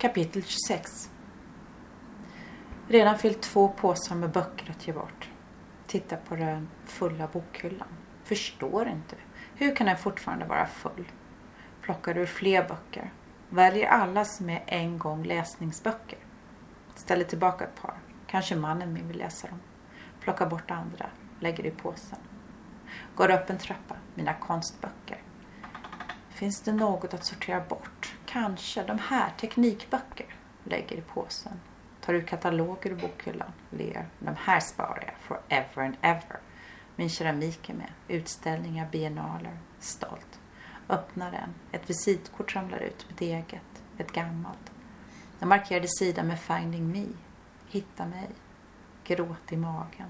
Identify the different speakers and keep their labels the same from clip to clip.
Speaker 1: Kapitel 26 Redan fyllt två påsar med böcker att ge bort. Tittar på den fulla bokhyllan. Förstår inte. Hur kan den fortfarande vara full? Plockar ur fler böcker. Väljer alla som är en gång läsningsböcker. Ställer tillbaka ett par. Kanske mannen min vill läsa dem. Plockar bort andra. Lägger i påsen. Går upp en trappa. Mina konstböcker. Finns det något att sortera bort? Kanske de här teknikböcker. Lägger i påsen. Tar ut kataloger ur bokhyllan. Ler. De här sparar jag forever and ever. Min keramik är med. Utställningar, biennaler. Stolt. Öppnar den. Ett visitkort ramlar ut. Mitt eget. Ett gammalt. Den markerade sidan med Finding Me. Hitta mig. Gråt i magen.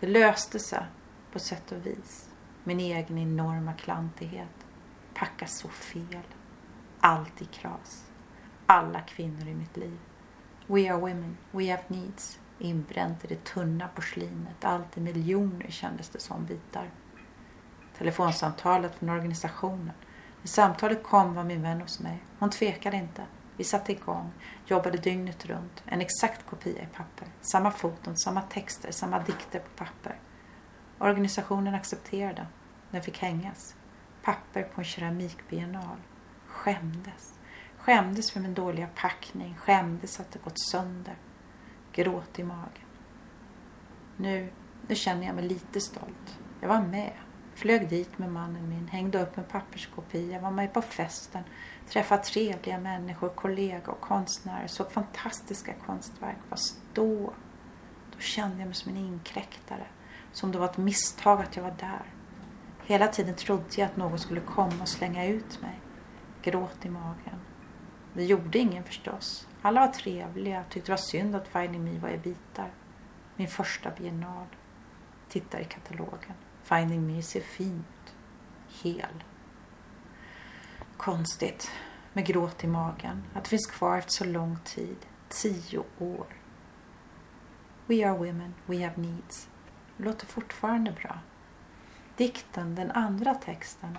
Speaker 1: Det löste sig på sätt och vis. Min egen enorma klantighet. Packa så fel. Allt i kras. Alla kvinnor i mitt liv. We are women. We have needs. Inbränt i det tunna porslinet. Allt i miljoner kändes det som bitar. Telefonsamtalet från organisationen. När samtalet kom var min vän hos mig. Hon tvekade inte. Vi satte igång, jobbade dygnet runt. En exakt kopia i papper. Samma foton, samma texter, samma dikter på papper. Organisationen accepterade. Den fick hängas. Papper på en keramikbiennal. Skämdes. Skämdes för min dåliga packning. Skämdes att det gått sönder. Gråt i magen. Nu, nu känner jag mig lite stolt. Jag var med. Flög dit med mannen min, hängde upp en papperskopia, var med på festen, träffade trevliga människor, kollegor och konstnärer, såg fantastiska konstverk. Fast då, då kände jag mig som en inkräktare. Som det var ett misstag att jag var där. Hela tiden trodde jag att någon skulle komma och slänga ut mig. Gråt i magen. Det gjorde ingen förstås. Alla var trevliga, tyckte det var synd att Finding Me var i bitar. Min första biennal. Tittar i katalogen. Finding Me ser fint. Hel. Konstigt. Med gråt i magen. Att det finns kvar efter så lång tid. Tio år. We are women. We have needs. Låter fortfarande bra. Dikten, den andra texten.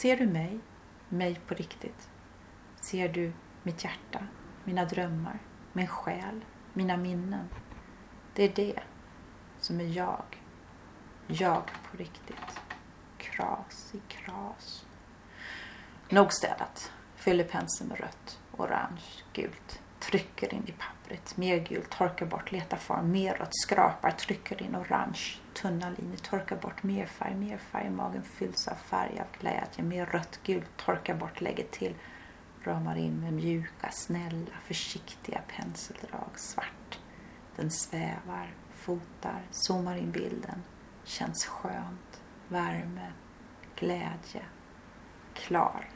Speaker 1: Ser du mig? Mig på riktigt. Ser du mitt hjärta, mina drömmar, min själ, mina minnen. Det är det som är jag. Jag på riktigt. Kras i kras. Nog städat. Fyller penseln med rött, orange, gult. Trycker in i pappret. Mer gult, torkar bort, letar form. Mer rött, skrapar, trycker in orange. Tunna linjer, torkar bort. Mer färg, mer färg. Magen fylls av färg, av glädje. Mer rött, gult, torkar bort, lägger till ramar in med mjuka, snälla, försiktiga penseldrag. Svart. Den svävar, fotar, zoomar in bilden. Känns skönt, värme, glädje, klar.